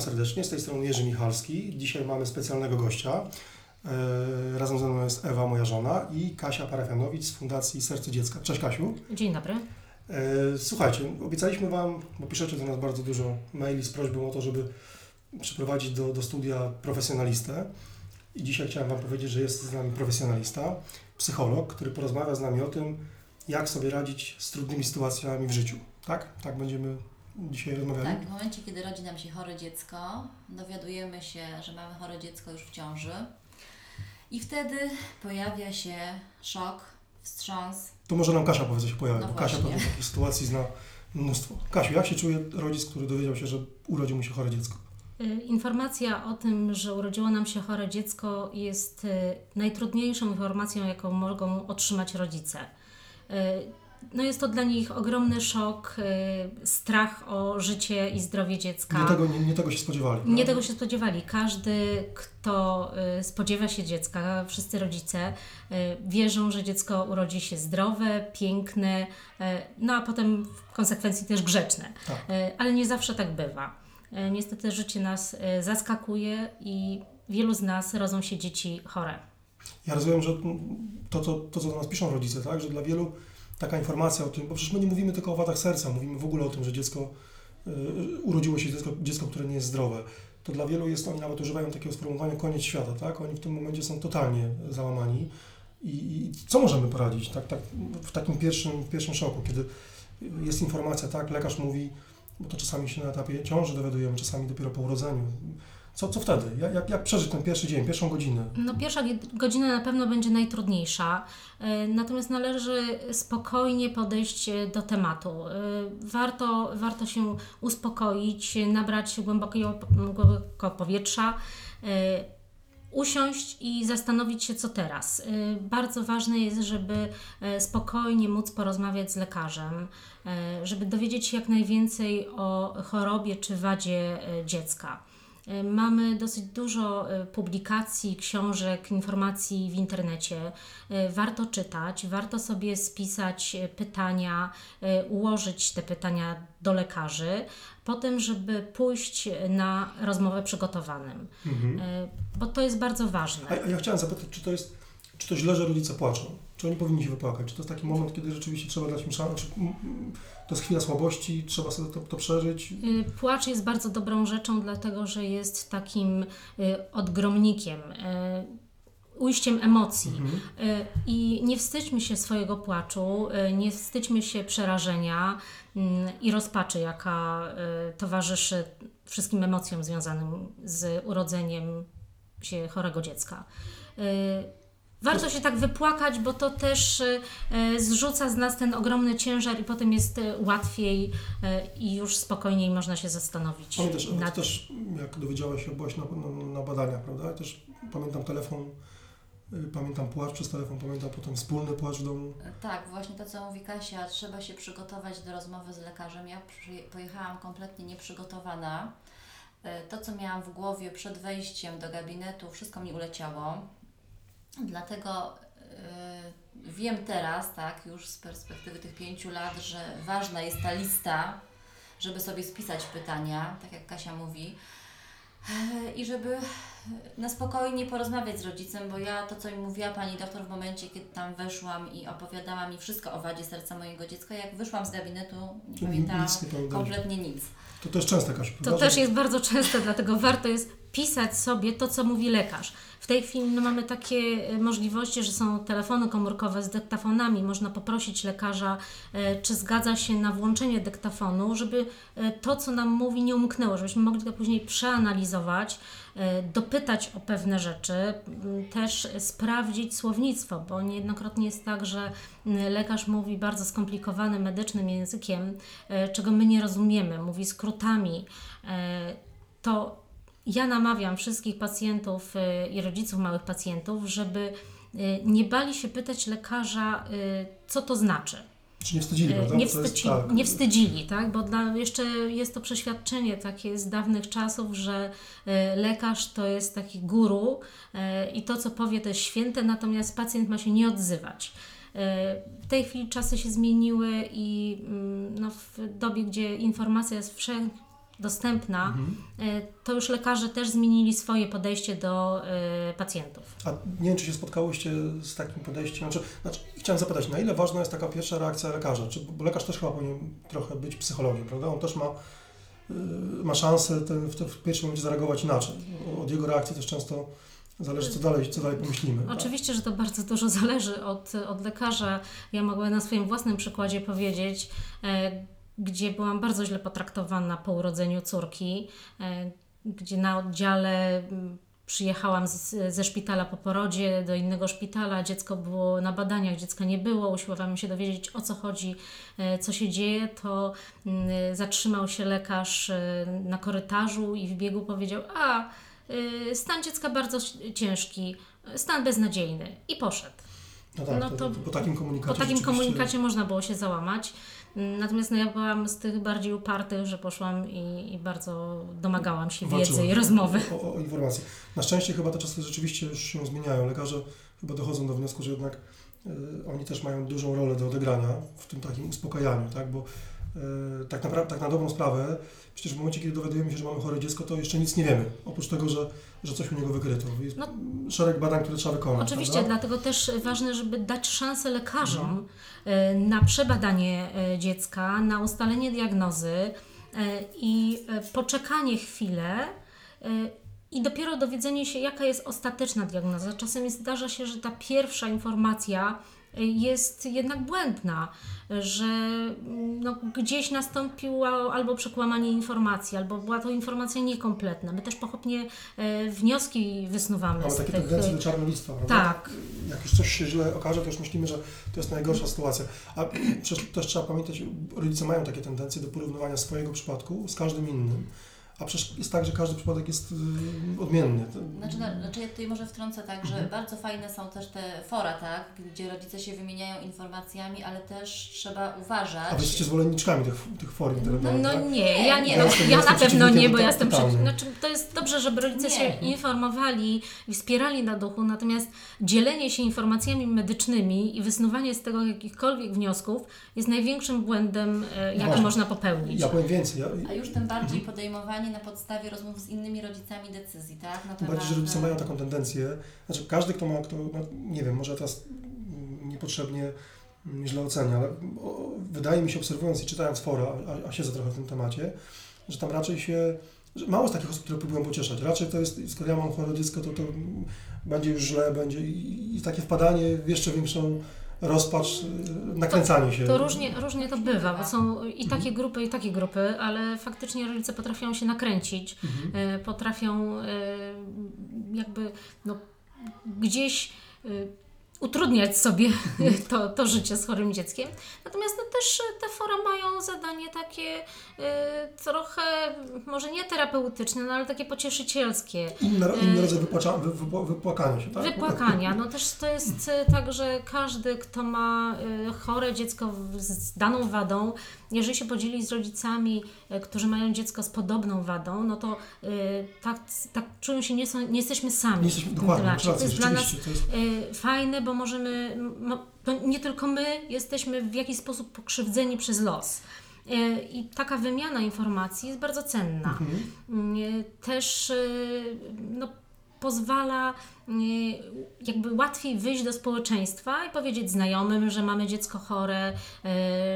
Witam serdecznie, z tej strony Jerzy Michalski. Dzisiaj mamy specjalnego gościa. E, razem ze mną jest Ewa, moja żona i Kasia Parafianowicz z Fundacji Serce Dziecka. Cześć Kasiu. Dzień dobry. E, słuchajcie, obiecaliśmy Wam, bo piszecie do nas bardzo dużo maili z prośbą o to, żeby przyprowadzić do, do studia profesjonalistę. I dzisiaj chciałem Wam powiedzieć, że jest z nami profesjonalista, psycholog, który porozmawia z nami o tym, jak sobie radzić z trudnymi sytuacjami w życiu. Tak? Tak będziemy dzisiaj rozmawiali? Tak, w momencie, kiedy rodzi nam się chore dziecko, dowiadujemy się, że mamy chore dziecko już w ciąży i wtedy pojawia się szok, wstrząs. To może nam Kasia powie, co się pojawia, No bo Kasia właśnie. pewnie takich sytuacji zna mnóstwo. Kasiu, jak się czuje rodzic, który dowiedział się, że urodził mu się chore dziecko? Y, Informacja o tym, że urodziło nam się chore dziecko, jest y, najtrudniejszą informacją, jaką mogą otrzymać rodzice. No jest to dla nich ogromny szok, y, strach o życie i zdrowie dziecka. Nie tego, nie, nie tego się spodziewali. Nie prawda? tego się spodziewali. Każdy, kto y, spodziewa się dziecka, wszyscy rodzice y, wierzą, że dziecko urodzi się zdrowe, piękne, no a potem w konsekwencji też grzeczne. Tak. Ale nie zawsze tak bywa. Niestety życie nas zaskakuje i wielu z nas rodzą się dzieci chore. Ja rozumiem, że to, to, to, co do nas piszą rodzice, tak, że dla wielu taka informacja o tym, bo przecież my nie mówimy tylko o wadach serca, mówimy w ogóle o tym, że dziecko, y, urodziło się dziecko, dziecko, które nie jest zdrowe. To dla wielu jest, oni nawet używają takiego sformułowania koniec świata, tak? Oni w tym momencie są totalnie załamani. I, i co możemy poradzić tak, tak, w takim pierwszym, w pierwszym szoku, kiedy jest informacja, tak, lekarz mówi, bo to czasami się na etapie ciąży dowiadujemy, czasami dopiero po urodzeniu. Co, co wtedy? Jak, jak, przeżyć ten pierwszy dzień, pierwszą godzinę? No, pierwsza godzina na pewno będzie najtrudniejsza, e, natomiast należy spokojnie podejść e, do tematu. E, Warto, warto się uspokoić, nabrać głębokiego, powietrza, usiąść i zastanowić się, co teraz. Bardzo ważne jest, żeby spokojnie móc porozmawiać z lekarzem, żeby dowiedzieć się jak najwięcej o chorobie czy wadzie dziecka. E, Mamy dosyć dużo e, publikacji, książek, informacji w internecie. E, Warto czytać, warto sobie spisać pytania, ułożyć te pytania do lekarzy, potem, żeby pójść na rozmowę przygotowanym, Mhm. Bo to jest bardzo ważne. A, ja chciałem zapytać, czy to jest, czy to źle, że rodzice płaczą? Czy oni powinni się wypłakać? Czy to jest taki moment, kiedy rzeczywiście trzeba dać im szansę? To jest chwila słabości, trzeba sobie to, to przeżyć? Y, Płacz jest bardzo dobrą rzeczą, dlatego że jest takim y, odgromnikiem, y, ujściem emocji. Mhm. I nie wstydźmy się swojego płaczu, nie wstydźmy się przerażenia mm, i rozpaczy, jaka towarzyszy wszystkim emocjom związanym z urodzeniem się chorego dziecka. Warto się tak wypłakać, bo to też y, y, zrzuca z nas ten ogromny ciężar i potem jest y, łatwiej i już spokojniej można się zastanowić Pamiętasz, nad też jak dowiedziałeś się, byłaś na, na, na badaniach, prawda? Ja też pamiętam telefon, pamiętam płacz przez telefon, pamiętam potem wspólny płacz w domu. Tak, właśnie to, co mówi Kasia, trzeba się przygotować do rozmowy z lekarzem. Ja pojechałam kompletnie nieprzygotowana. To, co miałam w głowie przed wejściem do gabinetu, wszystko mi uleciało. Dlatego e, wiem teraz, tak, już z perspektywy tych pięciu lat, że ważna jest ta lista, żeby sobie spisać pytania, tak jak Kasia mówi. E, I żeby na spokojnie porozmawiać z rodzicem, bo ja to, co mi mówiła pani doktor w momencie, kiedy tam weszłam i opowiadała mi wszystko o wadzie serca mojego dziecka, jak wyszłam z gabinetu, nie Czyli pamiętałam nic nie kompletnie nic. To też często, Kasiu, To też jest bardzo częste, dlatego warto jest pisać sobie to, co mówi lekarz. W tej chwili no, mamy takie e, możliwości, że są telefony komórkowe z dyktafonami. Można poprosić lekarza, e, czy zgadza się na włączenie dyktafonu, żeby e, to, co nam mówi, nie umknęło, żebyśmy mogli to później przeanalizować, dopytać o pewne rzeczy, m, też sprawdzić słownictwo, bo niejednokrotnie jest tak, że m, lekarz mówi bardzo skomplikowanym medycznym językiem, czego my nie rozumiemy, mówi skrótami. To ja namawiam wszystkich pacjentów y, i rodziców małych pacjentów, żeby y, nie bali się pytać lekarza, y, co to znaczy. Czy nie wstydzili, prawda? E, Nie, Bo to jest wstydzi, tak. nie wstydzili, tak? Bo dla, jeszcze jest to przeświadczenie takie z dawnych czasów, że e, lekarz to jest taki guru e, i to, co powie, to jest święte, natomiast pacjent ma się nie odzywać. W tej chwili czasy się zmieniły i mm, no, w dobie, gdzie informacja jest wszędzie, dostępna, Mhm. e, to już lekarze też zmienili swoje podejście do e, pacjentów. A nie wiem, czy się spotkałyście z takim podejściem. Znaczy, znaczy, chciałem zapytać, na ile ważna jest taka pierwsza reakcja lekarza? Czy, bo lekarz też chyba powinien trochę być psychologiem, prawda? On też ma, y, ma szansę ten, w, w pierwszym momencie zareagować inaczej. Od jego reakcji też często zależy, co dalej, co dalej pomyślimy. tak? Oczywiście, że to bardzo dużo zależy od, od lekarza. Ja mogę na swoim własnym przykładzie powiedzieć, gdzie byłam bardzo źle potraktowana po urodzeniu córki, e, gdzie na oddziale mm, przyjechałam z, ze szpitala po porodzie do innego szpitala, dziecko było na badaniach, dziecka nie było, usiłowałam się dowiedzieć o co chodzi, e, co się dzieje, to mm, zatrzymał się lekarz e, na korytarzu i w biegu powiedział, a stan dziecka bardzo ciężki, stan beznadziejny i poszedł. No tak, no to, to to po takim komunikacie Po takim komunikacie można było się załamać. Natomiast no, ja byłam z tych bardziej upartych, że poszłam i, i bardzo domagałam się wiedzy i rozmowy. O, o, o informacje. Na szczęście chyba te czasy rzeczywiście już się zmieniają. Lekarze chyba dochodzą do wniosku, że jednak y, oni też mają dużą rolę do odegrania w tym takim uspokajaniu, tak? Bo tak, naprawdę, tak na dobrą sprawę, przecież w momencie, kiedy dowiadujemy się, że mamy chore dziecko, to jeszcze nic nie wiemy. Oprócz tego, że, że coś u niego wykryto. Jest No. szereg badań, które trzeba wykonać. Oczywiście, prawda? dlatego też ważne, żeby dać szansę lekarzom Mhm. e, na przebadanie e, dziecka, na ustalenie diagnozy e, i e, poczekanie chwilę e, i dopiero dowiedzenie się, jaka jest ostateczna diagnoza. Czasem zdarza się, że ta pierwsza informacja e, jest jednak błędna, że mm, no, gdzieś nastąpiło albo przekłamanie informacji, albo była to informacja niekompletna. My też pochopnie e, wnioski wysnuwamy Mamy z takie tych... tendencje do czarnolistwa, prawda? Tak. Jak już coś się źle okaże, to już myślimy, że to jest najgorsza sytuacja. A przecież też trzeba pamiętać, rodzice mają takie tendencje do porównywania swojego przypadku z każdym innym. A przecież jest tak, że każdy przypadek jest y, odmienny. Znaczy, na, znaczy ja tutaj może wtrącę tak, że bardzo fajne są też te fora, tak, gdzie rodzice się wymieniają informacjami, ale też trzeba uważać. A wy jesteście zwolenniczkami tych, tych for internetowych, No tak? nie, ja nie, Ja no, jestem- ja jestem na pewno nie, bo ja jestem przeciw... Znaczy, to jest dobrze, żeby rodzice Nie. się informowali i wspierali na duchu, natomiast dzielenie się informacjami medycznymi i wysnuwanie z tego jakichkolwiek wniosków jest największym błędem, e, jaki można popełnić. Ja powiem więcej. Ja, A już tym bardziej podejmowanie na podstawie rozmów z innymi rodzicami decyzji, tak? Na temat, bardziej, że rodzice e, mają taką tendencję, znaczy każdy, kto ma, kto, no, nie wiem, może teraz niepotrzebnie źle ocenia, ale wydaje mi się, obserwując i czytając fora, a, a siedzę trochę w tym temacie, że tam raczej się, że mało jest takich osób, które próbują pocieszać. Raczej to jest, skoro ja mam chore dziecko, to to będzie już źle, będzie i, i takie wpadanie w jeszcze większą rozpacz, y, nakręcanie się. To różnie, różnie to bywa, bo są i Mhm. takie grupy, i takie grupy, ale faktycznie rodzice potrafią się nakręcić, Mhm. e, potrafią e, jakby no, gdzieś utrudniać sobie to, to życie z chorym dzieckiem. Natomiast no, też e, te fora mają zadanie takie e, trochę, może nie terapeutyczne, no, ale takie pocieszycielskie. Inny, inny rodzaj wypłacza, wy, wypła- wypłakania się, tak? Wypłakania. No też to jest e, tak, że każdy, kto ma chore dziecko z daną wadą, jeżeli się podzieli z rodzicami, którzy mają dziecko z podobną wadą, no to e, tak, tak czują się, nie, są, nie jesteśmy sami Nie jesteśmy, dokładnie. To jest dla nas jest, fajne, bo możemy, mo, to nie tylko my jesteśmy w jakiś sposób pokrzywdzeni przez los. E, I taka wymiana informacji jest bardzo cenna. mhm. Mm, też y, no, pozwala jakby łatwiej wyjść do społeczeństwa i powiedzieć znajomym, że mamy dziecko chore,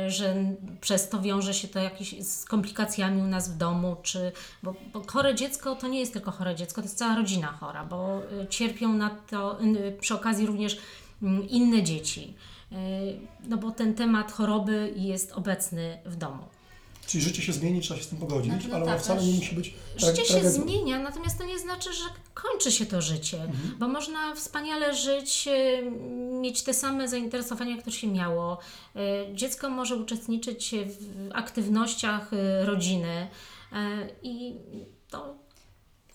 że przez to wiąże się to jakieś z komplikacjami u nas w domu, czy bo, bo chore dziecko to nie jest tylko chore dziecko, to jest cała rodzina chora, bo cierpią na to przy okazji również inne dzieci. Y, No bo ten temat choroby jest obecny w domu. Czyli życie się zmieni, trzeba się z tym pogodzić, Znaczy, no ale tak, wcale nie musi być Życie się zmienia, natomiast to nie znaczy, że kończy się to życie, Mhm. bo można wspaniale żyć, e, mieć te same zainteresowania, które się miało. E, Dziecko może uczestniczyć w aktywnościach rodziny i to,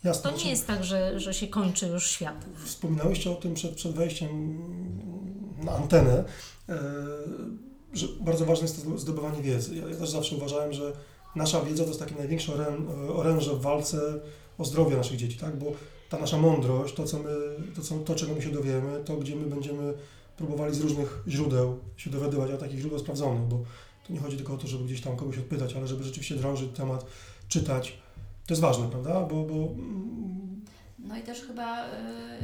Jasne, to nie jest tak, że, że się kończy już świat. Wspominałyście o tym przed, przed wejściem na antenę, e, że bardzo ważne jest to zdobywanie wiedzy. Ja, ja też zawsze uważałem, że nasza wiedza to jest takie największe orę- oręże w walce o zdrowie naszych dzieci, tak? Bo ta nasza mądrość, to, co my, to, co, to czego my się dowiemy, to gdzie my będziemy próbowali z różnych źródeł się dowiadywać, a takich źródeł sprawdzonych, bo tu nie chodzi tylko o to, żeby gdzieś tam kogoś odpytać, ale żeby rzeczywiście drążyć temat, czytać. To jest ważne, prawda? Bo, bo no i też chyba y,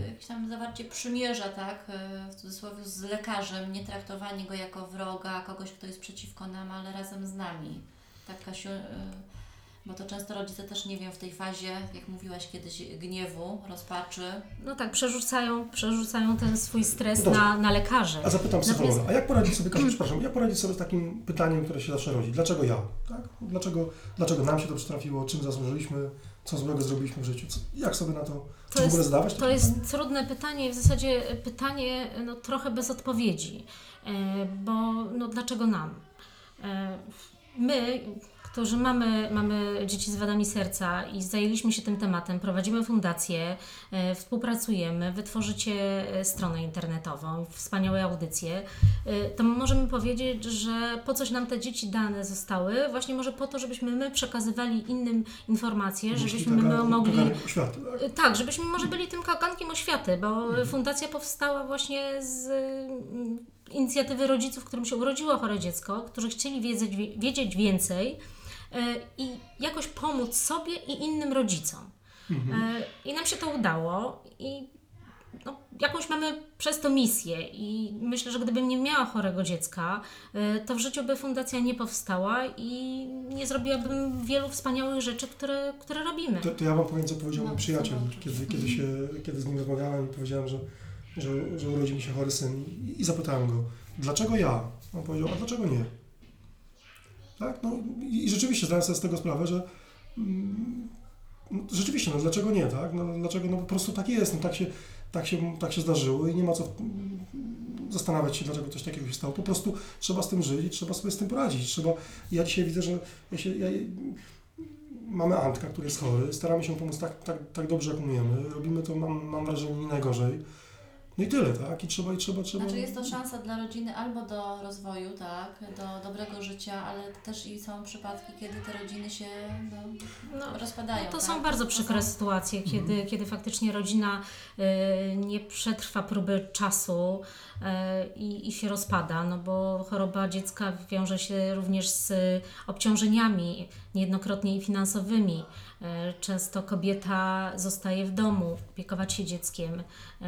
jakieś tam zawarcie przymierza, tak, y, w cudzysłowie z lekarzem, nie traktowanie go jako wroga, kogoś, kto jest przeciwko nam, ale razem z nami. Tak, Kasiu, y, bo to często rodzice też nie wiem w tej fazie, jak mówiłaś kiedyś, gniewu, rozpaczy. No tak, przerzucają, przerzucają ten swój stres na, na lekarzy. A zapytam psychologa, a jak poradzić sobie, Kasia, przepraszam, jak poradzić sobie z takim pytaniem, które się zawsze rodzi? Dlaczego ja? Tak? Dlaczego, dlaczego nam się to przytrafiło? Czym zasłużyliśmy? Co złego zrobiliśmy w życiu? Co, jak sobie na to, to w ogóle zdawać? To jest trudne pytanie, w zasadzie pytanie no, trochę bez odpowiedzi, e, bo no, dlaczego nam? E, my, którzy mamy, mamy dzieci z wadami serca i zajęliśmy się tym tematem, prowadzimy fundację, e, współpracujemy, wytworzycie e, stronę internetową, wspaniałe audycje, e, to możemy powiedzieć, że po coś nam te dzieci dane zostały? Właśnie może po to, żebyśmy my przekazywali innym informacje, żebyśmy my mogli... Oświaty, tak? tak, żebyśmy może byli tym kagankiem oświaty, bo mhm. fundacja powstała właśnie z inicjatywy rodziców, którym się urodziło chore dziecko, którzy chcieli wiedzieć, wiedzieć więcej E, i jakoś pomóc sobie i innym rodzicom. Mhm. E, I nam się to udało i no, jakąś mamy przez to misję i myślę, że gdybym nie miała chorego dziecka, e, to w życiu by fundacja nie powstała i nie zrobiłabym wielu wspaniałych rzeczy, które, które robimy. To, to ja Wam powiem, co powiedział no, mój przyjaciel, kiedy, kiedy, się, kiedy z nim rozmawiałem i powiedziałem, że, że, że urodzi mi się chory syn i, i zapytałem go, dlaczego ja? On powiedział, a dlaczego nie? Tak? No, I rzeczywiście zdałem sobie z tego sprawę, że mm, no, rzeczywiście, no dlaczego nie, tak? No, dlaczego, no po prostu tak jest, no, tak, się, tak, się, tak się zdarzyło i nie ma co mm, zastanawiać się, dlaczego coś takiego się stało. Po prostu trzeba z tym żyć trzeba sobie z tym poradzić. Trzeba, ja dzisiaj widzę, że ja się, ja, mamy Antka, który jest chory, staramy się pomóc tak, tak, tak dobrze, jak umiemy. Robimy to, mam, mam wrażenie, nie najgorzej. No i tyle, tak? I trzeba, i trzeba, trzeba. Znaczy jest to szansa dla rodziny albo do rozwoju, tak, do dobrego życia, ale też i są przypadki, kiedy te rodziny się no, no, rozpadają. No to tak? są bardzo przykre są... sytuacje, kiedy, mhm. kiedy faktycznie rodzina y, nie przetrwa próby czasu y, i, i się rozpada, no bo choroba dziecka wiąże się również z obciążeniami, niejednokrotnie i finansowymi. E, często kobieta zostaje w domu, opiekować się dzieckiem. E,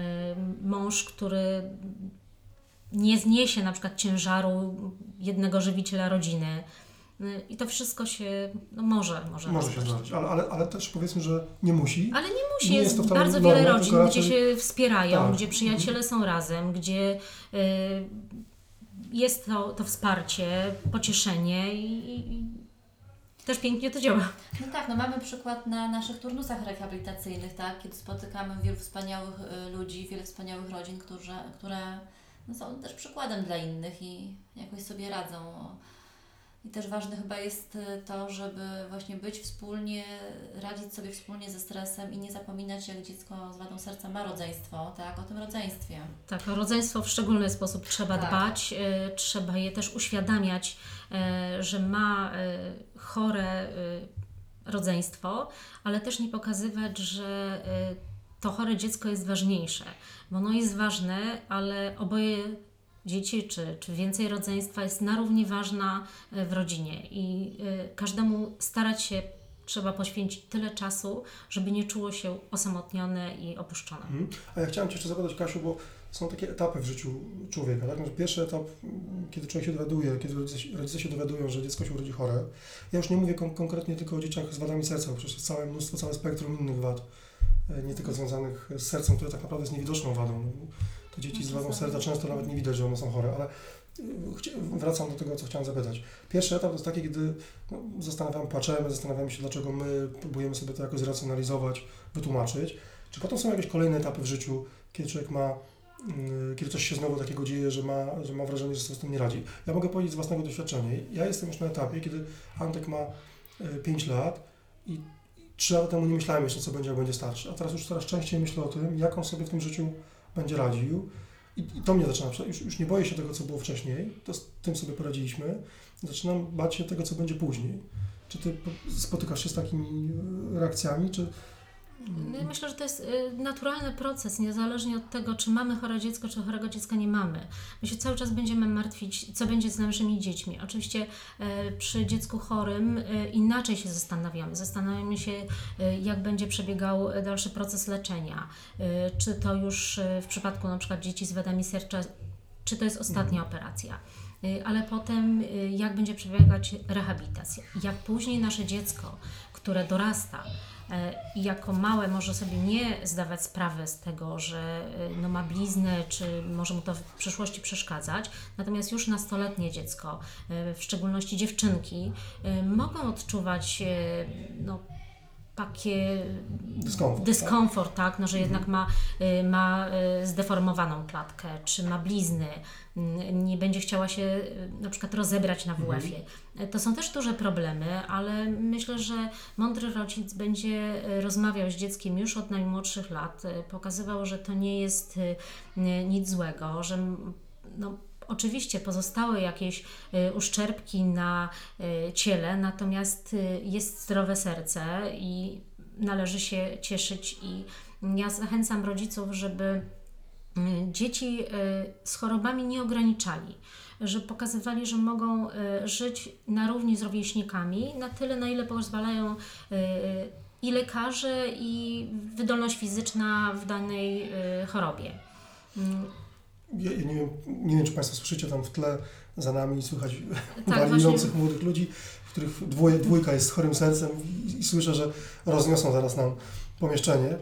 mąż, który nie zniesie na przykład ciężaru jednego żywiciela rodziny. E, I to wszystko się no może, może, może się zdarzyć, ale, ale, ale też powiedzmy, że nie musi. Ale nie musi. Nie jest, jest bardzo wiele rodzin, raczej... gdzie się wspierają, tak. gdzie przyjaciele są razem, gdzie y, jest to, to wsparcie, pocieszenie i, i też pięknie to działa. No tak, no mamy przykład na naszych turnusach rehabilitacyjnych, tak, kiedy spotykamy wielu wspaniałych y, ludzi, wiele wspaniałych rodzin, którzy, które no, są też przykładem dla innych i jakoś sobie radzą. I też ważne chyba jest y, to, żeby właśnie być wspólnie, radzić sobie wspólnie ze stresem i nie zapominać, jak dziecko z wadą serca ma rodzeństwo, tak, o tym rodzeństwie. Tak, o rodzeństwo w szczególny sposób trzeba tak. dbać, y, trzeba je też uświadamiać, y, że ma y, chore y, rodzeństwo, ale też nie pokazywać, że y, to chore dziecko jest ważniejsze, bo ono jest ważne, ale oboje dzieci czy, czy więcej rodzeństwa jest na równi ważna e, w rodzinie i y, każdemu starać się trzeba poświęcić tyle czasu, żeby nie czuło się osamotnione i opuszczone. Mhm. A ja chciałem Cię jeszcze zapytać, Kasiu, bo są takie etapy w życiu człowieka. Tak? Pierwszy etap, kiedy człowiek się dowiaduje, kiedy rodzice, rodzice się dowiadują, że dziecko się urodzi chore. Ja już nie mówię kon konkretnie tylko o dzieciach z wadami serca, bo przecież całe mnóstwo, całe spektrum innych wad, e, nie tylko związanych z sercem, które tak naprawdę jest niewidoczną wadą. Dzieci z wadą serca często nawet nie widać, że one są chore, ale e, wracam do tego, co chciałem zapytać. Pierwszy etap to jest taki, kiedy no, zastanawiamy, płaczemy, zastanawiamy się, dlaczego my próbujemy sobie to jakoś zracjonalizować, wytłumaczyć. Czy potem są jakieś kolejne etapy w życiu, kiedy człowiek ma, mm, kiedy coś się znowu takiego dzieje, że ma, że ma wrażenie, że sobie z tym nie radzi. Ja mogę powiedzieć z własnego doświadczenia. Ja jestem już na etapie, kiedy Antek ma 5 e, lat i 3 lata temu nie myślałem jeszcze, co będzie, jak będzie starszy. A teraz już coraz częściej myślę o tym, jak on sobie w tym życiu będzie radził. I, i to mnie zaczyna, już, już nie boję się tego, co było wcześniej, to z tym sobie poradziliśmy. Zaczynam bać się tego, co będzie później. Czy ty spotykasz się z takimi reakcjami, czy myślę, że to jest y, naturalny proces, niezależnie od tego, czy mamy chore dziecko, czy chorego dziecka nie mamy. My się cały czas będziemy martwić, co będzie z naszymi dziećmi. Oczywiście y, przy dziecku chorym y, inaczej się zastanawiamy. Zastanawiamy się, jak będzie przebiegał dalszy proces leczenia. Czy to już w przypadku na przykład dzieci z wadami serca, czy to jest ostatnia mhm. operacja ale potem jak będzie przebiegać rehabilitacja. Jak później nasze dziecko, które dorasta, E, i jako małe może sobie nie zdawać sprawy z tego, że e, no, ma bliznę, czy może mu to w przyszłości przeszkadzać. Natomiast już nastoletnie dziecko, e, w szczególności dziewczynki, mogą odczuwać no, takie dyskomfort, dyskomfort tak? tak? No, że jednak ma, ma zdeformowaną klatkę, czy ma blizny, nie będzie chciała się na przykład rozebrać na WF-ie. Mhm. To są też duże problemy, ale myślę, że mądry rodzic będzie rozmawiał z dzieckiem już od najmłodszych lat, pokazywał, że to nie jest nic złego, że no, Oczywiście pozostały jakieś uszczerbki na ciele, z jest zdrowe serce i należy się cieszyć i ja zachęcam rodziców, żeby Y, dzieci y, z chorobami nie ograniczali, że pokazywali, że mogą y, żyć na równi z rówieśnikami, na tyle, na ile pozwalają i lekarze, i wydolność fizyczna w danej chorobie. Ja, ja nie, wiem, nie wiem, czy Państwo słyszycie tam w tle za nami słychać tak, wariujących młodych ludzi, w których dwoje, dwójka jest z chorym sercem i, i słyszę, że rozniosą zaraz nam pomieszczenie.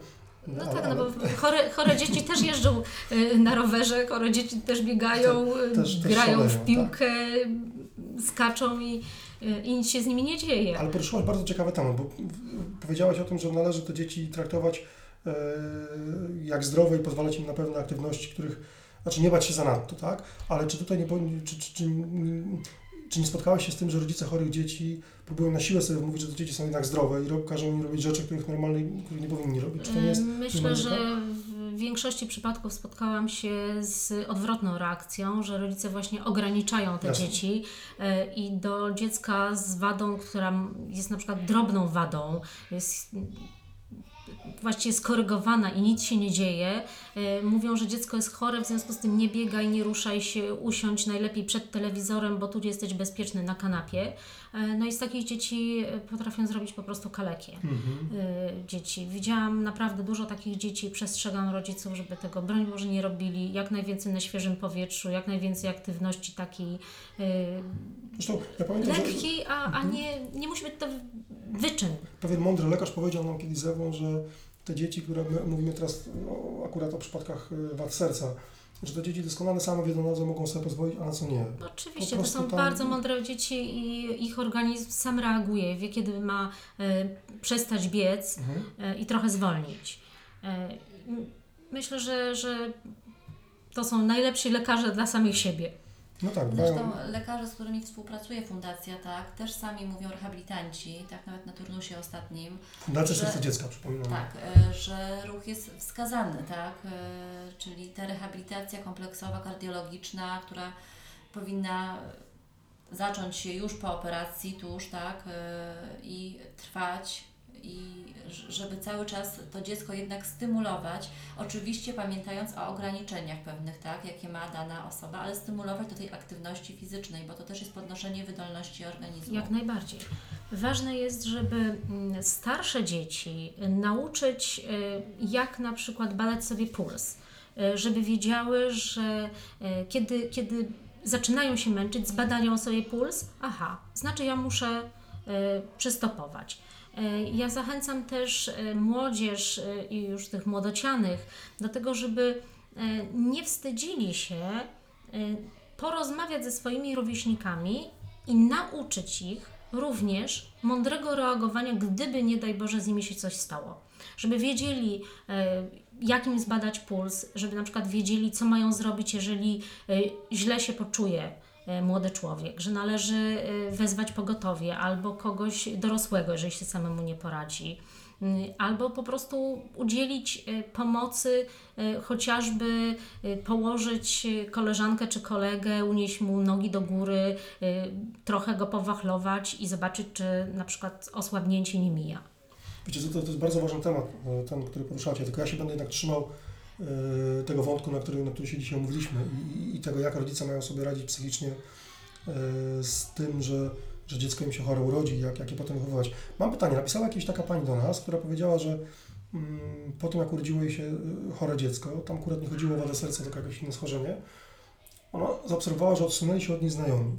No, no tak, no bo chore, chore dzieci też jeżdżą y, na rowerze, chore dzieci też biegają, też, też grają szaleją, w tak. piłkę, tak. skaczą i, y, i nic się z nimi nie dzieje. Ale poruszyłaś bardzo ciekawy temat, bo powiedziałaś o tym, że należy te dzieci traktować e, jak zdrowe i pozwalać im na pewne aktywności, których, znaczy nie bać się zanadto, tak? Ale czy tutaj nie, czy, czy, czy czy nie spotkałeś się z tym, że rodzice chorych dzieci próbują na siłę sobie mówić, że te dzieci są jednak zdrowe i każą im robić rzeczy, których normalnie których nie powinni robić? Czy to nie jest Myślę, że w większości przypadków spotkałam się z odwrotną reakcją, że rodzice właśnie ograniczają te Jasne. dzieci e, i do dziecka z wadą, która jest na przykład drobną wadą, jest właściwie skorygowana i nic się nie dzieje, e, mówią, że dziecko jest chore, w związku z tym nie biegaj, nie ruszaj się, usiądź najlepiej przed telewizorem, bo tu jesteś bezpieczny na kanapie. E, no i z takich dzieci e, potrafią zrobić po prostu kalekie mhm. dzieci. Widziałam naprawdę dużo takich dzieci, przestrzegam rodziców, żeby tego broń Boże nie robili, jak najwięcej na świeżym powietrzu, jak najwięcej aktywności takiej Zresztą, ja pamiętam, lekkiej, że... a, a mhm. nie, nie musi być to wyczyn. Pewien mądry lekarz powiedział nam kiedyś ze mną, że te dzieci, które my mówimy teraz o, akurat o przypadkach y, wad serca, że te dzieci doskonale same wiedzą, na co mogą sobie pozwolić, a na co nie. No oczywiście, to są tam... bardzo mądre dzieci i ich organizm sam reaguje, wie kiedy ma y, przestać biec mhm. y, i trochę zwolnić. Y, myślę, że, że to są najlepsi lekarze dla samych siebie. No tak, Zresztą lekarze, z którymi współpracuje fundacja, tak, też sami mówią rehabilitanci, tak nawet na turnusie ostatnim. Fundacja Serce Dziecka, przypominam. Tak, e, że ruch jest wskazany, tak, e, czyli ta rehabilitacja kompleksowa, kardiologiczna, która powinna zacząć się już po operacji, tuż, tak, e, i trwać i żeby cały czas to dziecko jednak stymulować, oczywiście pamiętając o ograniczeniach pewnych, tak, jakie ma dana osoba, ale stymulować do tej aktywności fizycznej, bo to też jest podnoszenie wydolności organizmu. Jak najbardziej. Ważne jest, żeby mm, starsze dzieci nauczyć, y, jak na przykład badać sobie puls, y, żeby wiedziały, że y, kiedy, kiedy zaczynają się męczyć, zbadają sobie puls, aha, znaczy ja muszę przystopować. E, ja zachęcam też e, młodzież e, i już tych młodocianych do tego, żeby nie wstydzili się porozmawiać ze swoimi rówieśnikami i nauczyć ich również mądrego reagowania, gdyby nie daj Boże z nimi się coś stało. Żeby wiedzieli, jak im zbadać puls, żeby na przykład wiedzieli, co mają zrobić, jeżeli źle się poczuje młody człowiek, że należy e, wezwać pogotowie albo kogoś dorosłego, jeżeli się samemu nie poradzi mm, albo po prostu udzielić e, pomocy, chociażby położyć koleżankę czy kolegę, unieść mu nogi do góry, trochę go powachlować i zobaczyć, czy na przykład osłabnięcie nie mija. Wiecie, to, to jest bardzo ważny temat, e, ten, który poruszacie, tylko ja się będę jednak trzymał e, tego wątku, na który, na który się dzisiaj umówiliśmy i, i tego, jak rodzice mają sobie radzić psychicznie e, z tym, że, że dziecko im się chore urodzi, jak, jak je potem wychowywać. Mam pytanie, napisała jakaś taka pani do nas, która powiedziała, że mm, po tym, jak urodziło jej się e, chore dziecko, tam akurat nie chodziło o wadę serca, tylko jakieś inne schorzenie, ona zaobserwowała, że odsunęli się od niej znajomi.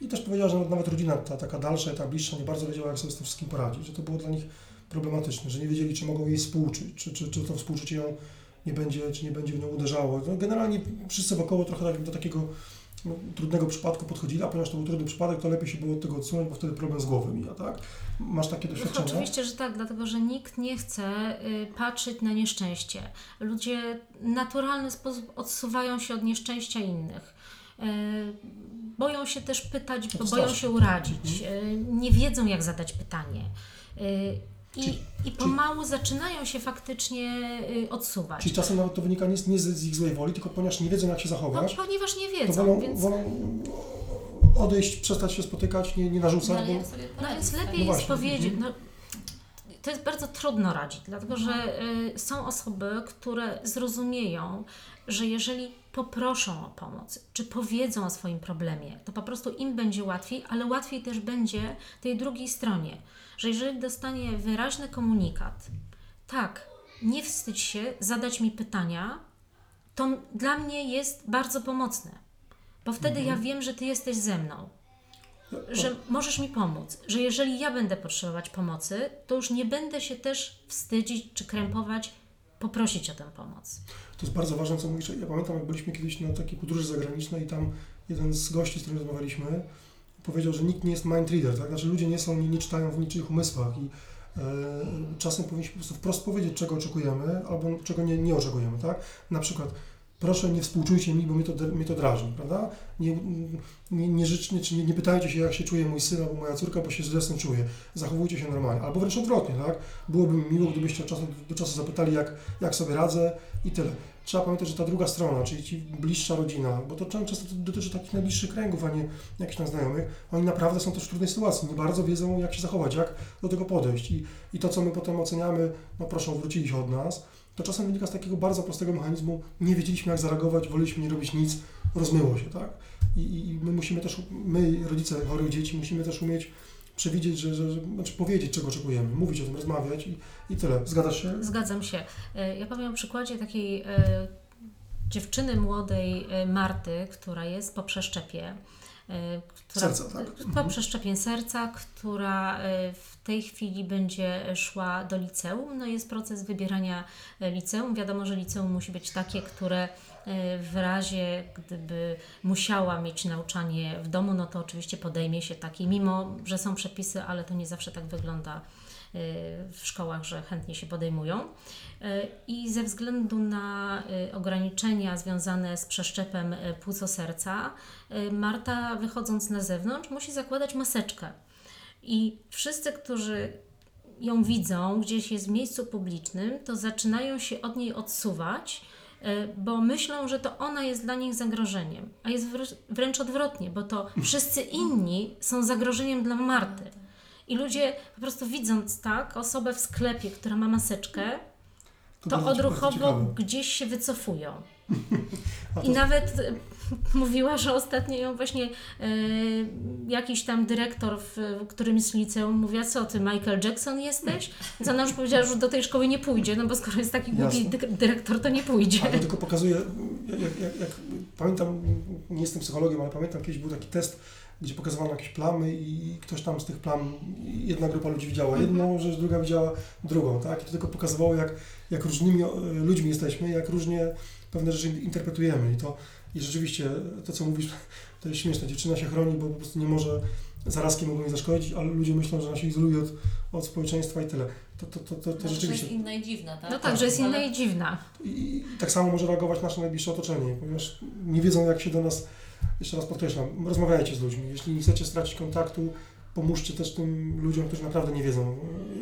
I też powiedziała, że nawet rodzina, ta taka dalsza, ta bliższa, nie bardzo wiedziała, jak sobie z tym wszystkim poradzić, że to było dla nich problematyczne, że nie wiedzieli, czy mogą jej współczuć, czy, czy, czy to współczucie ją nie będzie, czy nie będzie w nią uderzało. No, generalnie wszyscy wokoło trochę tak, do takiego no, trudnego przypadku podchodzili, a ponieważ to był trudny przypadek, to lepiej się było od tego odsunąć, bo wtedy problem z głowy mija, tak? Masz takie doświadczenia? Oczywiście, że tak, dlatego że nikt nie chce y, patrzeć na nieszczęście. Ludzie w naturalny sposób odsuwają się od nieszczęścia innych. Y, boją się też pytać, boją się urazić. Y, nie wiedzą, jak zadać pytanie. I, Czyli- I pomału zaczynają się faktycznie y, odsuwać. Czyli czasem nawet to wynika nie z, nie z ich złej woli, tylko ponieważ nie wiedzą, jak się No, zachować, ponieważ nie to wiedzą, wolą, więc, wolą odejść, przestać się spotykać, nie, nie narzucać, No, bo... no więc lepiej No jest właśnie, powiedzieć, mhm. no, to jest bardzo trudno radzić, dlatego że y, są osoby, które zrozumieją, że jeżeli poproszą o pomoc, czy powiedzą o swoim problemie, to po prostu im będzie łatwiej, ale łatwiej też będzie tej drugiej stronie, że jeżeli dostanie wyraźny komunikat, tak, nie wstydź się zadać mi pytania, to dla mnie jest bardzo pomocne, bo wtedy ja wiem, że Ty jesteś ze mną że możesz mi pomóc, że jeżeli ja będę potrzebować pomocy, to już nie będę się też wstydzić czy krępować, poprosić o tę pomoc. To jest bardzo ważne, co mówisz. Ja pamiętam, jak byliśmy kiedyś na takiej podróży zagranicznej i tam jeden z gości, z którym rozmawialiśmy, powiedział, że nikt nie jest mind reader, tak? Znaczy ludzie nie są, nie, nie czytają w niczyich umysłach i e, czasem powinniśmy po prostu wprost powiedzieć, czego oczekujemy albo czego nie, nie oczekujemy, tak? Na przykład proszę nie współczujcie mi, bo mnie to, mnie to drażni, prawda? Nie, nie, nie, nie, nie pytajcie się, jak się czuje mój syn albo moja córka, bo się źle z tym. Zachowujcie się normalnie. Albo wręcz odwrotnie, tak? Byłoby mi miło, gdybyście od czasu do czasu zapytali, jak, jak sobie radzę i tyle. Trzeba pamiętać, że ta druga strona, czyli ci bliższa rodzina, bo to często to dotyczy takich najbliższych kręgów, a nie jakichś tam znajomych, oni naprawdę są też w trudnej sytuacji, nie bardzo wiedzą, jak się zachować, jak do tego podejść. I, i to, co my potem oceniamy, no proszę, wrócili się od nas, to czasem wynika z takiego bardzo prostego mechanizmu, nie wiedzieliśmy, jak zareagować, woleliśmy nie robić nic, rozmyło się, tak? I, i my musimy też, my, rodzice chorych dzieci, musimy też umieć przewidzieć, że, że, że znaczy powiedzieć, czego oczekujemy, mówić o tym, rozmawiać i, i tyle. Zgadzasz się? Zgadzam się. E, Ja powiem o przykładzie takiej e, dziewczyny młodej e, Marty, która jest po przeszczepie. Która, Serca, tak? Po przeszczepie serca, która w tej chwili będzie szła do liceum. No jest proces wybierania liceum. Wiadomo, że liceum musi być takie, które w razie gdyby musiała mieć nauczanie w domu, no to oczywiście podejmie się takiej, mimo że są przepisy, ale to nie zawsze tak wygląda y, w szkołach, że chętnie się podejmują. Y, I ze względu na y, ograniczenia związane z przeszczepem y, płuco-serca, y, Marta wychodząc na zewnątrz musi zakładać maseczkę. I wszyscy, którzy ją widzą gdzieś jest w miejscu publicznym, to zaczynają się od niej odsuwać, y, bo myślą, że to ona jest dla nich zagrożeniem. A jest wrę- wręcz odwrotnie, bo to wszyscy inni są zagrożeniem dla Marty. I ludzie po prostu widząc tak osobę w sklepie, która ma maseczkę, to bardzo odruchowo gdzieś się wycofują. I nawet e, mówiła, że ostatnio ją właśnie e, jakiś tam dyrektor w, w którymś liceum mówiła, co ty Michael Jackson jesteś? Co ona już powiedziała, że do tej szkoły nie pójdzie, no bo skoro jest taki głupi dyrektor, to nie pójdzie. A to tylko pokazuje, jak, jak, jak pamiętam, nie jestem psychologiem, ale pamiętam kiedyś był taki test, gdzie pokazywano jakieś plamy i ktoś tam z tych plam, jedna grupa ludzi widziała jedną rzecz, druga widziała drugą, tak? I to tylko pokazywało, jak, jak różnymi e, ludźmi jesteśmy, jak różnie pewne rzeczy interpretujemy i to i rzeczywiście to, co mówisz, to jest śmieszne. Dziewczyna się chroni, bo po prostu nie może, zarazki mogą jej zaszkodzić, ale ludzie myślą, że ona się izoluje od, od społeczeństwa i tyle. To, to, to, to, to Znaczy, rzeczywiście... jest inna i dziwna, tak? No tak, że jest inna Ale- i dziwna. I tak samo może reagować nasze najbliższe otoczenie, ponieważ nie wiedzą, jak się do nas, jeszcze raz podkreślam, rozmawiajcie z ludźmi. Jeśli nie chcecie stracić kontaktu, pomóżcie też tym ludziom, którzy naprawdę nie wiedzą,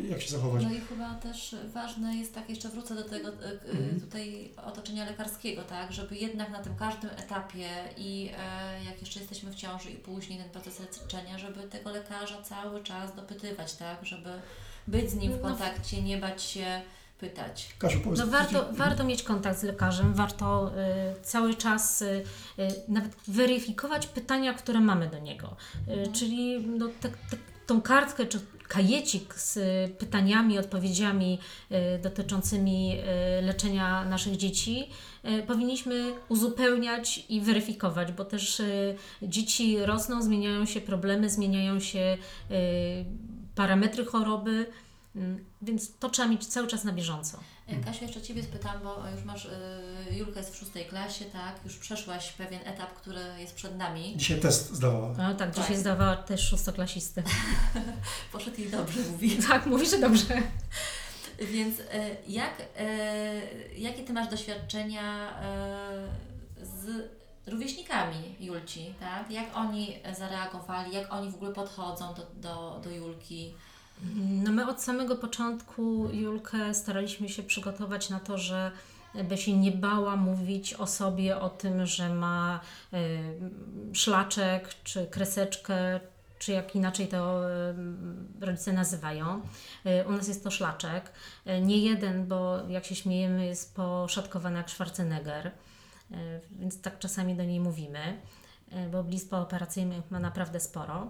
jak się zachować. No i chyba też ważne jest, tak jeszcze wrócę do tego e, e, Mhm. tutaj otoczenia lekarskiego, tak, żeby jednak na tym każdym etapie i e, jak jeszcze jesteśmy w ciąży i później ten proces leczenia, żeby tego lekarza cały czas dopytywać, tak, żeby być z nim w No. kontakcie, nie bać się pytać. Kasiu, powiedz. No warto, warto mieć kontakt z lekarzem, warto y, cały czas y, y, nawet weryfikować pytania, które mamy do niego. Y, czyli no, te, te, tą kartkę czy kajecik z y, pytaniami, odpowiedziami y, dotyczącymi y, leczenia naszych dzieci y, powinniśmy uzupełniać i weryfikować, bo też y, dzieci rosną, zmieniają się problemy, zmieniają się y, parametry choroby. Mm, Więc to trzeba mieć cały czas na bieżąco. E, Kasiu, jeszcze Ciebie spytam, bo już masz, y, Julka jest w szóstej klasie, tak? Już przeszłaś pewien etap, który jest przed nami. Dzisiaj test zdawała. No tak, dzisiaj Tak. zdawała też szóstoklasisty. Poszedł jej dobrze, mówi. tak, mówi, że dobrze. Więc e, jak, e, jakie Ty masz doświadczenia z rówieśnikami Julci, tak? Jak oni zareagowali, jak oni w ogóle podchodzą do, do, do Julki? No my od samego początku Julkę staraliśmy się przygotować na to, że by się nie bała mówić o sobie, o tym, że ma y, szlaczek, czy kreseczkę, czy jak inaczej to rodzice nazywają. Y, u nas jest to szlaczek. Y, nie jeden, bo jak się śmiejemy, jest poszatkowany jak Schwarzenegger, więc tak czasami do niej mówimy, bo blizn pooperacyjnych ma naprawdę sporo.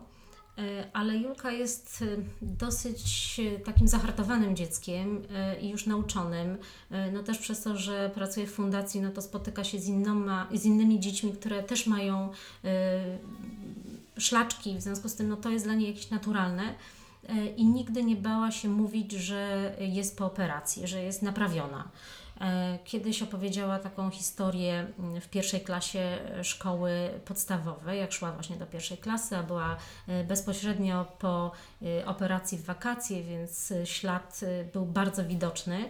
E, Ale Julka jest e, dosyć e, takim zahartowanym dzieckiem i już nauczonym. No też przez to, że pracuje w fundacji, no to spotyka się z, innoma, z innymi dziećmi, które też mają szlaczki, w związku z tym no to jest dla niej jakieś naturalne. I nigdy nie bała się mówić, że jest po operacji, że jest naprawiona. E, Kiedyś opowiedziała taką historię mm, w pierwszej klasie e, szkoły podstawowej, jak szła właśnie do pierwszej klasy, a była e, bezpośrednio po operacji w wakacje, więc ślad był bardzo widoczny.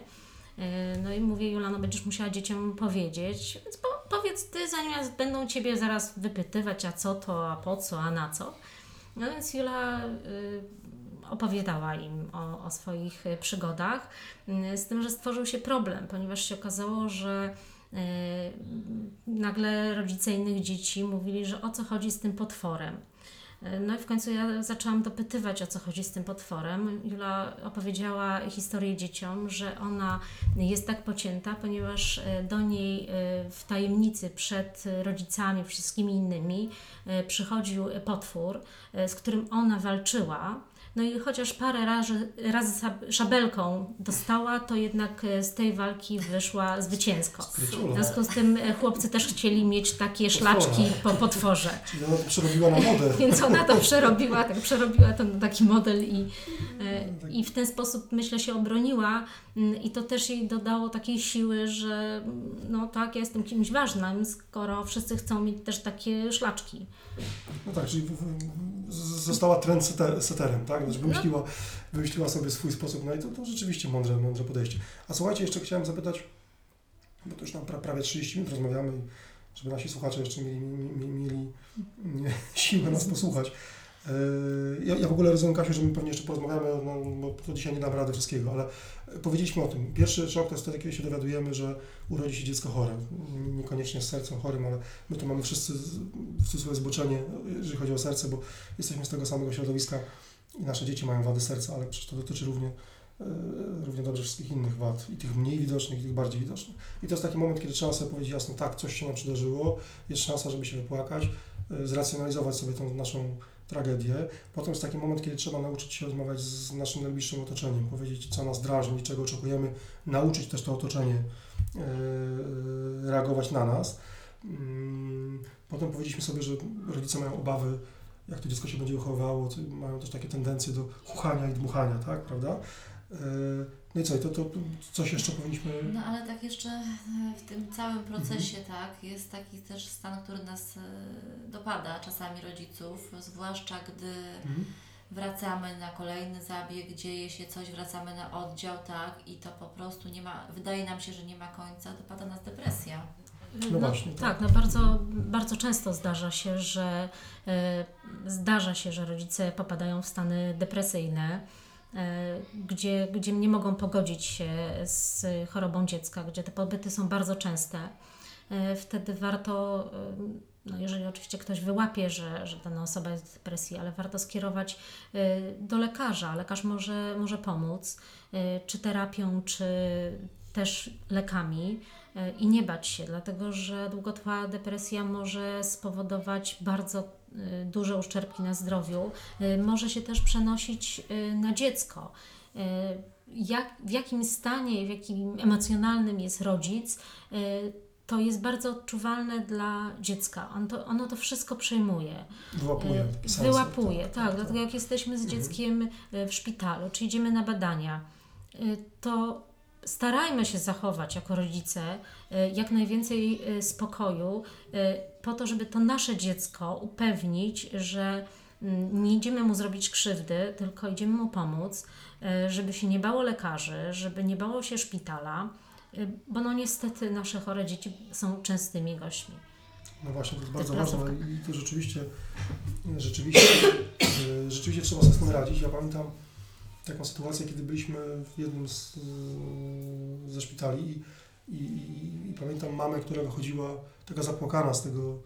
No i mówię, Jula, no będziesz musiała dzieciom powiedzieć, więc po, powiedz ty, zanim będą Ciebie zaraz wypytywać, a co to, a po co, a na co. No więc Jula opowiadała im o, o swoich y, przygodach, z tym, że stworzył się problem, ponieważ się okazało, że y, nagle rodzice innych dzieci mówili, że o co chodzi z tym potworem. Y, No i w końcu ja zaczęłam dopytywać, o co chodzi z tym potworem. Jula opowiedziała historię dzieciom, że ona jest tak pocięta, ponieważ do niej w tajemnicy przed rodzicami, wszystkimi innymi przychodził potwór, z którym ona walczyła. No i chociaż parę razy, razy szabelką dostała, to jednak e, z tej walki wyszła zwycięsko. W związku z tym e, chłopcy też chcieli mieć takie szlaczki po potworze. Czyli ona to przerobiła na modę. Więc ona to przerobiła, tak przerobiła to na taki model i, e, i w ten sposób myślę się obroniła Mm, i to też jej dodało takiej siły, że mm, no tak, ja jestem kimś ważnym, skoro wszyscy chcą mieć też takie szlaczki. No tak, czyli została trendseterem, tak? Znaczy wymyśliła, wymyśliła sobie swój sposób, no i to, to rzeczywiście mądre, mądre podejście. A słuchajcie, jeszcze chciałem zapytać, bo to już nam pra, prawie 30 minut rozmawiamy, żeby nasi słuchacze jeszcze mieli, mieli, mieli siłę nas posłuchać. Yy, Ja, ja w ogóle rozumiem, Kasiu, że my pewnie jeszcze porozmawiamy, no, bo to dzisiaj nie dam rady wszystkiego, ale powiedzieliśmy o tym. Pierwszy szok to jest wtedy, kiedy się dowiadujemy, że urodzi się dziecko chore. Niekoniecznie z sercem chorym, ale my to mamy wszyscy w cudzysłowie zboczenie, jeżeli chodzi o serce, bo jesteśmy z tego samego środowiska i nasze dzieci mają wady serca, ale przecież to dotyczy równie, e, równie dobrze wszystkich innych wad, i tych mniej widocznych, i tych bardziej widocznych. I to jest taki moment, kiedy trzeba sobie powiedzieć jasno, tak, coś się nam przydarzyło, jest szansa, żeby się wypłakać, e, zracjonalizować sobie tą naszą tragedię. Potem jest taki moment, kiedy trzeba nauczyć się rozmawiać z naszym najbliższym otoczeniem, powiedzieć, co nas drażni, czego oczekujemy, nauczyć też to otoczenie e, reagować na nas. Mm, Potem powiedzieliśmy sobie, że rodzice mają obawy, jak to dziecko się będzie wychowywało, to mają też takie tendencje do chuchania i dmuchania, tak, prawda? E, No i co, i to, to coś jeszcze powinniśmy... No ale tak jeszcze e, w tym całym procesie, tak, jest taki też stan, który nas e, dopada czasami rodziców, zwłaszcza gdy Mhm. wracamy na kolejny zabieg, dzieje się coś, wracamy na oddział, tak, i to po prostu nie ma, wydaje nam się, że nie ma końca, dopada nas depresja. No właśnie, tak. tak. no bardzo, bardzo często zdarza się, że e, zdarza się, że rodzice popadają w stany depresyjne, e, gdzie, gdzie nie mogą pogodzić się z chorobą dziecka, gdzie te pobyty są bardzo częste. E, wtedy warto no jeżeli oczywiście ktoś wyłapie, że, że dana osoba jest w depresji, ale warto skierować do lekarza. Lekarz może, może pomóc, czy terapią, czy też lekami i nie bać się, dlatego że długotrwała depresja może spowodować bardzo duże uszczerbki na zdrowiu, może się też przenosić na dziecko. Jak, w jakim stanie, w jakim emocjonalnym jest rodzic, to jest bardzo odczuwalne dla dziecka. On to, ono to wszystko przejmuje. Wyłapuje. E, wyłapuje, tak, tak, tak, Dlatego jak jesteśmy z mhm. dzieckiem w szpitalu, czy idziemy na badania, e, to starajmy się zachować jako rodzice jak najwięcej spokoju, po to, żeby to nasze dziecko upewnić, że mm, nie idziemy mu zrobić krzywdy, tylko idziemy mu pomóc, żeby się nie bało lekarzy, żeby nie bało się szpitala bo no niestety nasze chore dzieci są częstymi gośćmi. No właśnie, to jest bardzo ważne i to rzeczywiście, rzeczywiście, rzeczywiście trzeba sobie z tym radzić. Ja pamiętam taką sytuację, kiedy byliśmy w jednym z, ze szpitali i, i, i, i pamiętam mamę, która wychodziła taka zapłakana z tego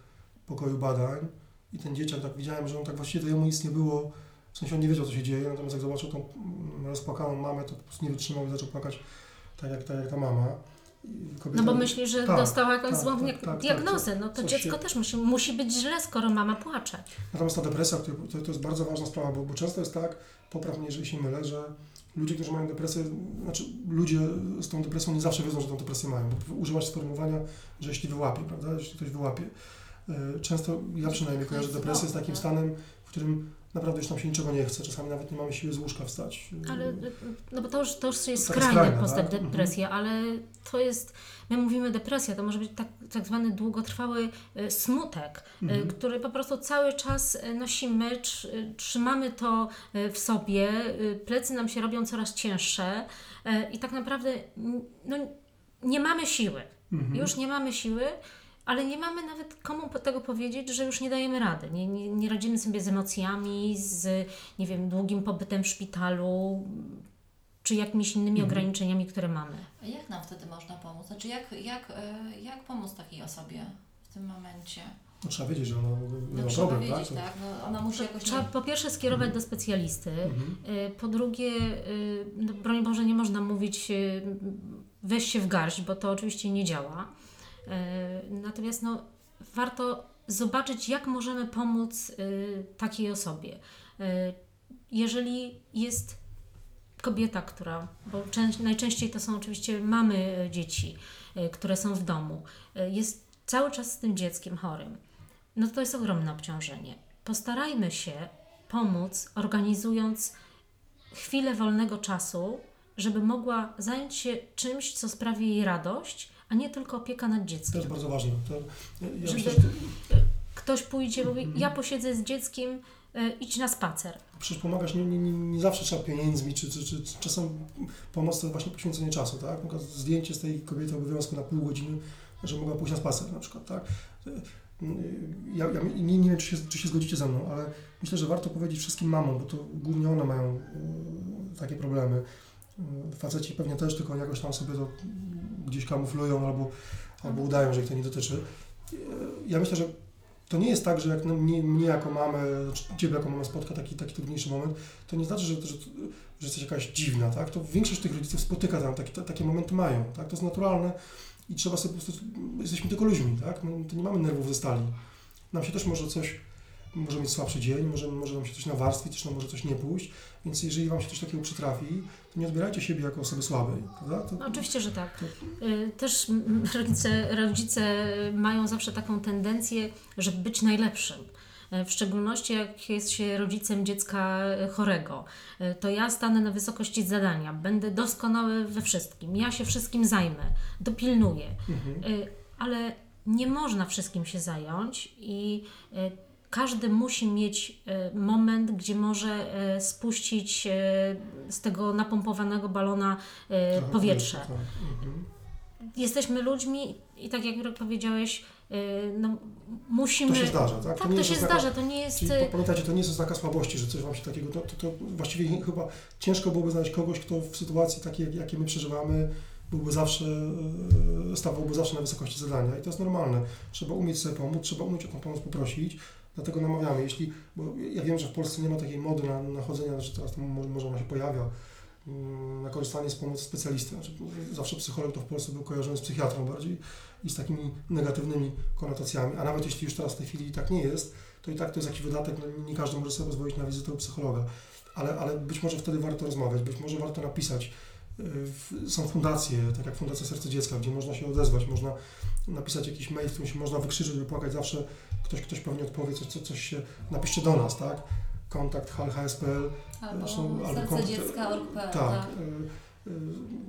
pokoju badań i ten dzieciak, tak widziałem, że on tak właściwie to jemu nic nie było, w sensie on nie wiedział, co się dzieje, natomiast jak zobaczył tą mm, rozpłakaną mamę, to po prostu nie wytrzymał i zaczął płakać tak jak, tak jak ta mama. Kobieta, no bo myśli, że tak, dostała jakąś tak, złą tak, tak, diagnozę. No to dziecko się... też musi, musi być źle, skoro mama płacze. Natomiast ta depresja, to, to jest bardzo ważna sprawa, bo, bo często jest tak, popraw mnie, jeżeli się mylę, że ludzie, którzy mają depresję, znaczy ludzie z tą depresją nie zawsze wiedzą, że tą depresję mają. Używać sformułowania, że jeśli wyłapie, prawda, jeśli ktoś wyłapie. E, często ja przynajmniej kojarzę depresję z takim stanem, w którym naprawdę już nam się niczego nie chce, czasami nawet nie mamy siły z łóżka wstać. Ale, no bo to już, to już jest skrajna postać tak? depresja, mhm. ale to jest, my mówimy depresja, to może być tak, tak zwany długotrwały e, smutek, e, mhm. który po prostu cały czas e, nosimy, trzymamy to w sobie, plecy nam się robią coraz cięższe i tak naprawdę no, nie mamy siły. Mhm. Już nie mamy siły, ale nie mamy nawet komu tego powiedzieć, że już nie dajemy rady. Nie, nie, nie radzimy sobie z emocjami, z nie wiem, długim pobytem w szpitalu, czy jakimiś innymi mhm. ograniczeniami, które mamy. A jak nam wtedy można pomóc? Znaczy, jak, jak, e, jak pomóc takiej osobie w tym momencie? No, trzeba wiedzieć, że ona no, ma problem, wiedzieć, tak? tak? No, ona musi jakoś... Trzeba po pierwsze skierować mhm. do specjalisty, mhm. E, po drugie, e, no, broń Boże, nie można mówić weź się w garść, bo to oczywiście nie działa. E, natomiast no, warto zobaczyć, jak możemy pomóc e, takiej osobie. E, jeżeli jest kobieta, która, bo najczęściej to są oczywiście mamy dzieci, które są w domu, jest cały czas z tym dzieckiem chorym, no to jest ogromne obciążenie. Postarajmy się pomóc, organizując chwilę wolnego czasu, żeby mogła zająć się czymś, co sprawi jej radość, a nie tylko opieka nad dzieckiem. To jest bardzo ważne. To, ja Żeby myślę, ktoś pójdzie, mówi, mm ja posiedzę z dzieckiem, y, idź na spacer. Przecież pomagasz, nie, nie, nie, nie zawsze trzeba pieniędzmi, czy, czy, czy, czy czasem pomoc to właśnie poświęcenie czasu, tak? Zdjęcie z tej kobiety obowiązku na pół godziny, że mogła pójść na spacer na przykład, tak? Y, ja, ja nie, nie wiem, czy się, czy się zgodzicie ze mną, ale myślę, że warto powiedzieć wszystkim mamom, bo to głównie one mają y, takie problemy. Faceci pewnie też, tylko jakoś tam sobie to gdzieś kamuflują albo, albo udają, że ich to nie dotyczy. Ja myślę, że to nie jest tak, że jak mnie, mnie jako mamę, znaczy Ciebie jako mamę spotka taki, taki trudniejszy moment, to nie znaczy, że, że, że jesteś jakaś dziwna, tak? To większość tych rodziców spotyka tam, takie, takie momenty mają, tak? To jest naturalne i trzeba sobie po prostu, jesteśmy tylko ludźmi, tak? My to nie mamy nerwów ze stali. Nam się też może coś może mieć słabszy dzień, może, może nam się coś nawarstwić, też nam może coś nie pójść, więc jeżeli Wam się coś takiego przytrafi, nie odbierajcie siebie jako osoby słabej, prawda? To, no, oczywiście, że tak. Y, też rodzice, rodzice mają zawsze taką tendencję, żeby być najlepszym. Y, w szczególności jak jest się rodzicem dziecka chorego, y, to ja stanę na wysokości zadania, będę doskonały we wszystkim, ja się wszystkim zajmę, dopilnuję, mhm. ale nie można wszystkim się zająć i każdy musi mieć e, moment, gdzie może e, spuścić e, z tego napompowanego balona powietrze. Tak, tak. Mhm. Jesteśmy ludźmi i tak jak powiedziałeś, no, musimy... To się zdarza, tak? Tak, to, to się znaka, zdarza, to nie jest... Czyli pamiętajcie, to nie jest oznaka słabości, że coś Wam się takiego... To, to, to właściwie chyba ciężko byłoby znaleźć kogoś, kto w sytuacji takiej, jakie my przeżywamy, byłby zawsze, stawałby zawsze na wysokości zadania i to jest normalne. Trzeba umieć sobie pomóc, trzeba umieć o tą pomoc poprosić, dlatego namawiamy. Jeśli, bo ja wiem, że w Polsce nie ma takiej mody na, na chodzenie, znaczy teraz może, może ona się pojawia, mm, na korzystanie z pomocy specjalisty. Znaczy, zawsze psycholog to w Polsce był kojarzony z psychiatrą bardziej i z takimi negatywnymi konotacjami, a nawet jeśli już teraz w tej chwili tak nie jest, to i tak to jest jakiś wydatek, no nie każdy może sobie pozwolić na wizytę u psychologa, ale, ale być może wtedy warto rozmawiać, być może warto napisać. Y, są fundacje, tak jak Fundacja Serce Dziecka, gdzie można się odezwać, można napisać jakiś mail, w którym się można wykrzyczeć, wypłakać, zawsze ktoś, ktoś pewnie odpowie, coś, coś, coś się, napiszcie do nas, tak? Kontakt halhs.pl Albo Zresztą- albo kontakt- dziecka org.pl, tak. y, y,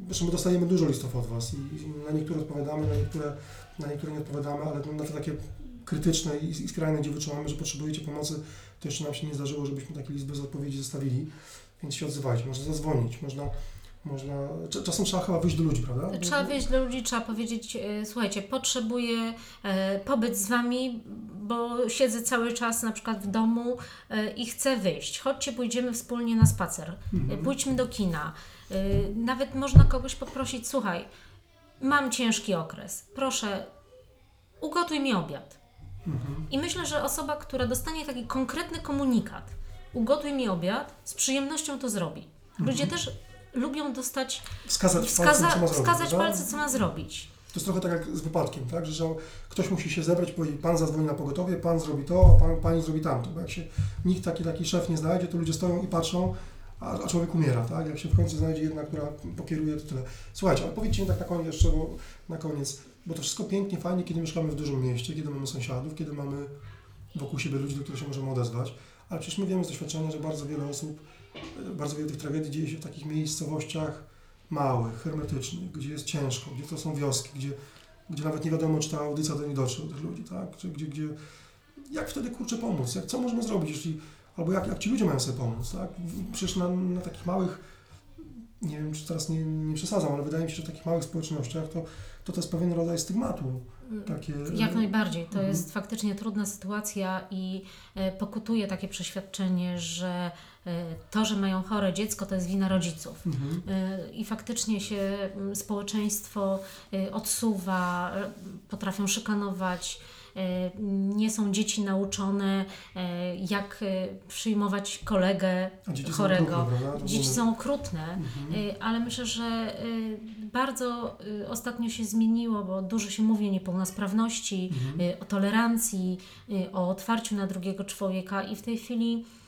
Zresztą my dostajemy dużo listów od Was i na niektóre odpowiadamy, na niektóre, na niektóre nie odpowiadamy, ale na te takie krytyczne i, i skrajne, gdzie wyczuwamy, że potrzebujecie pomocy, to jeszcze nam się nie zdarzyło, żebyśmy taki list bez odpowiedzi zostawili, więc się odzywajcie, można zadzwonić, można, można, cza- czasem trzeba chyba wyjść do ludzi, prawda? Trzeba wyjść do ludzi, trzeba powiedzieć, e, słuchajcie, potrzebuję e, pobyć z Wami, bo siedzę cały czas na przykład w domu e, i chcę wyjść. Chodźcie, pójdziemy wspólnie na spacer, Mhm. e, pójdźmy do kina. E, Nawet można kogoś poprosić, słuchaj, mam ciężki okres, proszę, ugotuj mi obiad. Mhm. I myślę, że osoba, która dostanie taki konkretny komunikat, ugotuj mi obiad, z przyjemnością to zrobi. Ludzie też lubią dostać, Wskazać wskaza, co ma zrobić, wskazać palce, co ma zrobić. To jest trochę tak jak z wypadkiem, tak? że, ktoś musi się zebrać powiedzieć, pan zadzwoni na pogotowie, pan zrobi to, a pan, pani zrobi tamto. Bo jak się nikt taki, taki szef nie znajdzie, to ludzie stoją i patrzą, a, a człowiek umiera, tak? Jak się w końcu znajdzie jedna, która pokieruje, to tyle. Słuchajcie, ale powiedzcie mi tak na koniec jeszcze, bo, na koniec, bo to wszystko pięknie, fajnie, kiedy mieszkamy w dużym mieście, kiedy mamy sąsiadów, kiedy mamy wokół siebie ludzi, do których się możemy odezwać, ale przecież my wiemy z doświadczenia, że bardzo wiele osób, e, bardzo wiele tych tragedii dzieje się w takich miejscowościach małych, hermetycznych, gdzie jest ciężko, gdzie to są wioski, gdzie, gdzie nawet nie wiadomo, czy ta audycja do nich dotrze, do tych ludzi, tak? Czy, gdzie, gdzie, jak wtedy kurczę pomóc? Jak, co możemy zrobić, jeśli, albo jak, jak ci ludzie mają sobie pomóc, tak? Przecież na, na takich małych, nie wiem, czy teraz nie, nie przesadzam, ale wydaje mi się, że w takich małych społecznościach to, to, to jest pewien rodzaj stygmatu. Takie, Jak najbardziej. To Mhm. jest faktycznie trudna sytuacja i e, pokutuje takie przeświadczenie, że to, że mają chore dziecko, to jest wina rodziców. Mhm. E, I faktycznie się mm, społeczeństwo e, odsuwa, e, potrafią szykanować. Nie są dzieci nauczone, jak przyjmować kolegę dzieci chorego. są okrutne, Dzieci są okrutne. Mhm. Y, Ale myślę, że y, bardzo y, ostatnio się zmieniło, bo dużo się mówi o niepełnosprawności, Mhm. y, o tolerancji, y, o otwarciu na drugiego człowieka i w tej chwili y,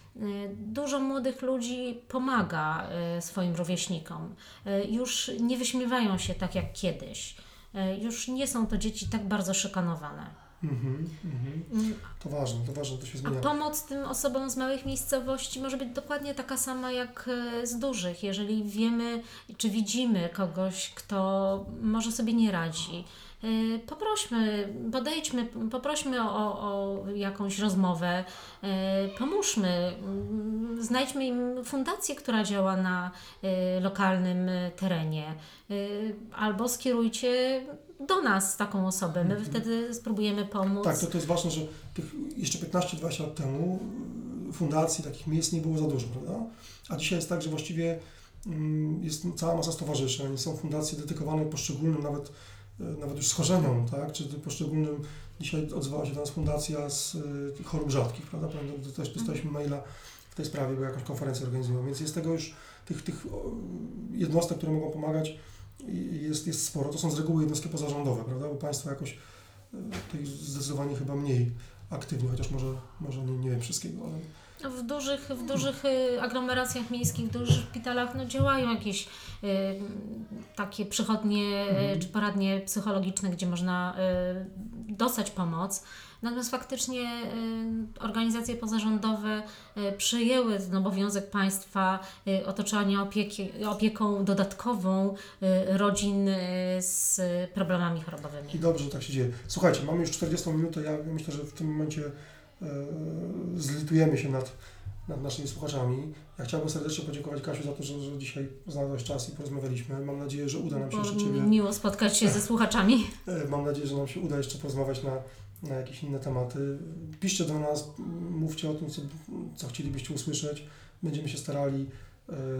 dużo młodych ludzi pomaga y, swoim rówieśnikom. Y, Już nie wyśmiewają się tak jak kiedyś. Y, Już nie są to dzieci tak bardzo szykanowane. Mhm. Mhm. Mm, To ważne, to ważne, to się A zmienia. pomoc tym osobom z małych miejscowości może być dokładnie taka sama jak z dużych. Jeżeli wiemy, czy widzimy kogoś, kto może sobie nie radzi, poprośmy, podejdźmy, poprośmy o, o jakąś rozmowę, e, pomóżmy, mm, znajdźmy im fundację, która działa na e, lokalnym terenie, albo skierujcie do nas taką osobę. My Mhm. wtedy spróbujemy pomóc. Tak, to, to jest ważne, że tych jeszcze 15-20 lat temu y, fundacji, takich miejsc nie było za dużo, prawda? A dzisiaj jest tak, że właściwie mm, jest cała masa stowarzyszeń, są fundacje dedykowane poszczególnym nawet, y, nawet już schorzeniom, tak? Czy poszczególnym, dzisiaj odzwała się do nas fundacja z y, chorób rzadkich, prawda? Pamiętam, też dostaliśmy maila w tej sprawie, bo jakąś konferencję organizują, więc jest tego już, tych, tych jednostek, które mogą pomagać, jest, jest sporo. To są z reguły jednostki pozarządowe, prawda? Bo państwo jakoś y, tutaj zdecydowanie chyba mniej aktywnie, chociaż może, może nie, nie wiem wszystkiego, ale W dużych, w dużych y, aglomeracjach miejskich, w dużych szpitalach no, działają jakieś y, takie przychodnie y, Mhm. czy poradnie psychologiczne, gdzie można y, dostać pomoc. Natomiast faktycznie y, organizacje pozarządowe y, przyjęły ten obowiązek państwa otoczenia opieki, opieką dodatkową rodzin z problemami chorobowymi. i dobrze, że tak się dzieje. Słuchajcie, mamy już 40 minutę, ja myślę, że w tym momencie zlitujemy się nad, nad naszymi słuchaczami. Ja chciałbym serdecznie podziękować Kasiu za to, że, że dzisiaj znalazłaś czas i porozmawialiśmy. Mam nadzieję, że uda nam się jeszcze Ciebie... mi miło spotkać się ze słuchaczami. E, Mam nadzieję, że nam się uda jeszcze porozmawiać na, na jakieś inne tematy. Piszcie do nas, mówcie o tym, co, co chcielibyście usłyszeć. Będziemy się starali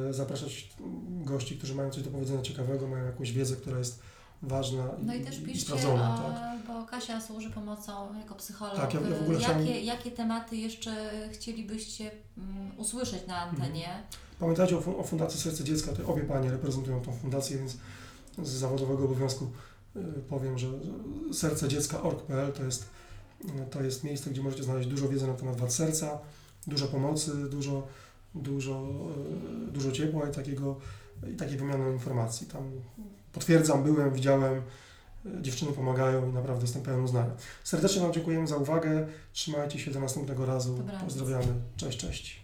e, zapraszać gości, którzy mają coś do powiedzenia ciekawego, mają jakąś wiedzę, która jest ważna i, No i też i piszcie, sprawdzona. o, Tak. bo Kasia służy pomocą jako psycholog. Tak, ja- ja w ogóle jakie, chciałem- jakie tematy jeszcze chcielibyście mm, usłyszeć na antenie? Pamiętajcie o, o Fundacji Serce Dziecka, te obie panie reprezentują tą fundację, więc z zawodowego obowiązku y, powiem, że sercedziecka.org.pl to jest, y, to jest miejsce, gdzie możecie znaleźć dużo wiedzy na temat wad serca, dużo pomocy, dużo, dużo, y, dużo ciepła i takiego i takiej wymiany informacji. Tam potwierdzam, byłem, widziałem, dziewczyny pomagają i naprawdę jestem pełen uznania. Serdecznie Wam dziękujemy za uwagę, trzymajcie się do następnego razu, Dobranoc. pozdrawiamy, cześć, cześć.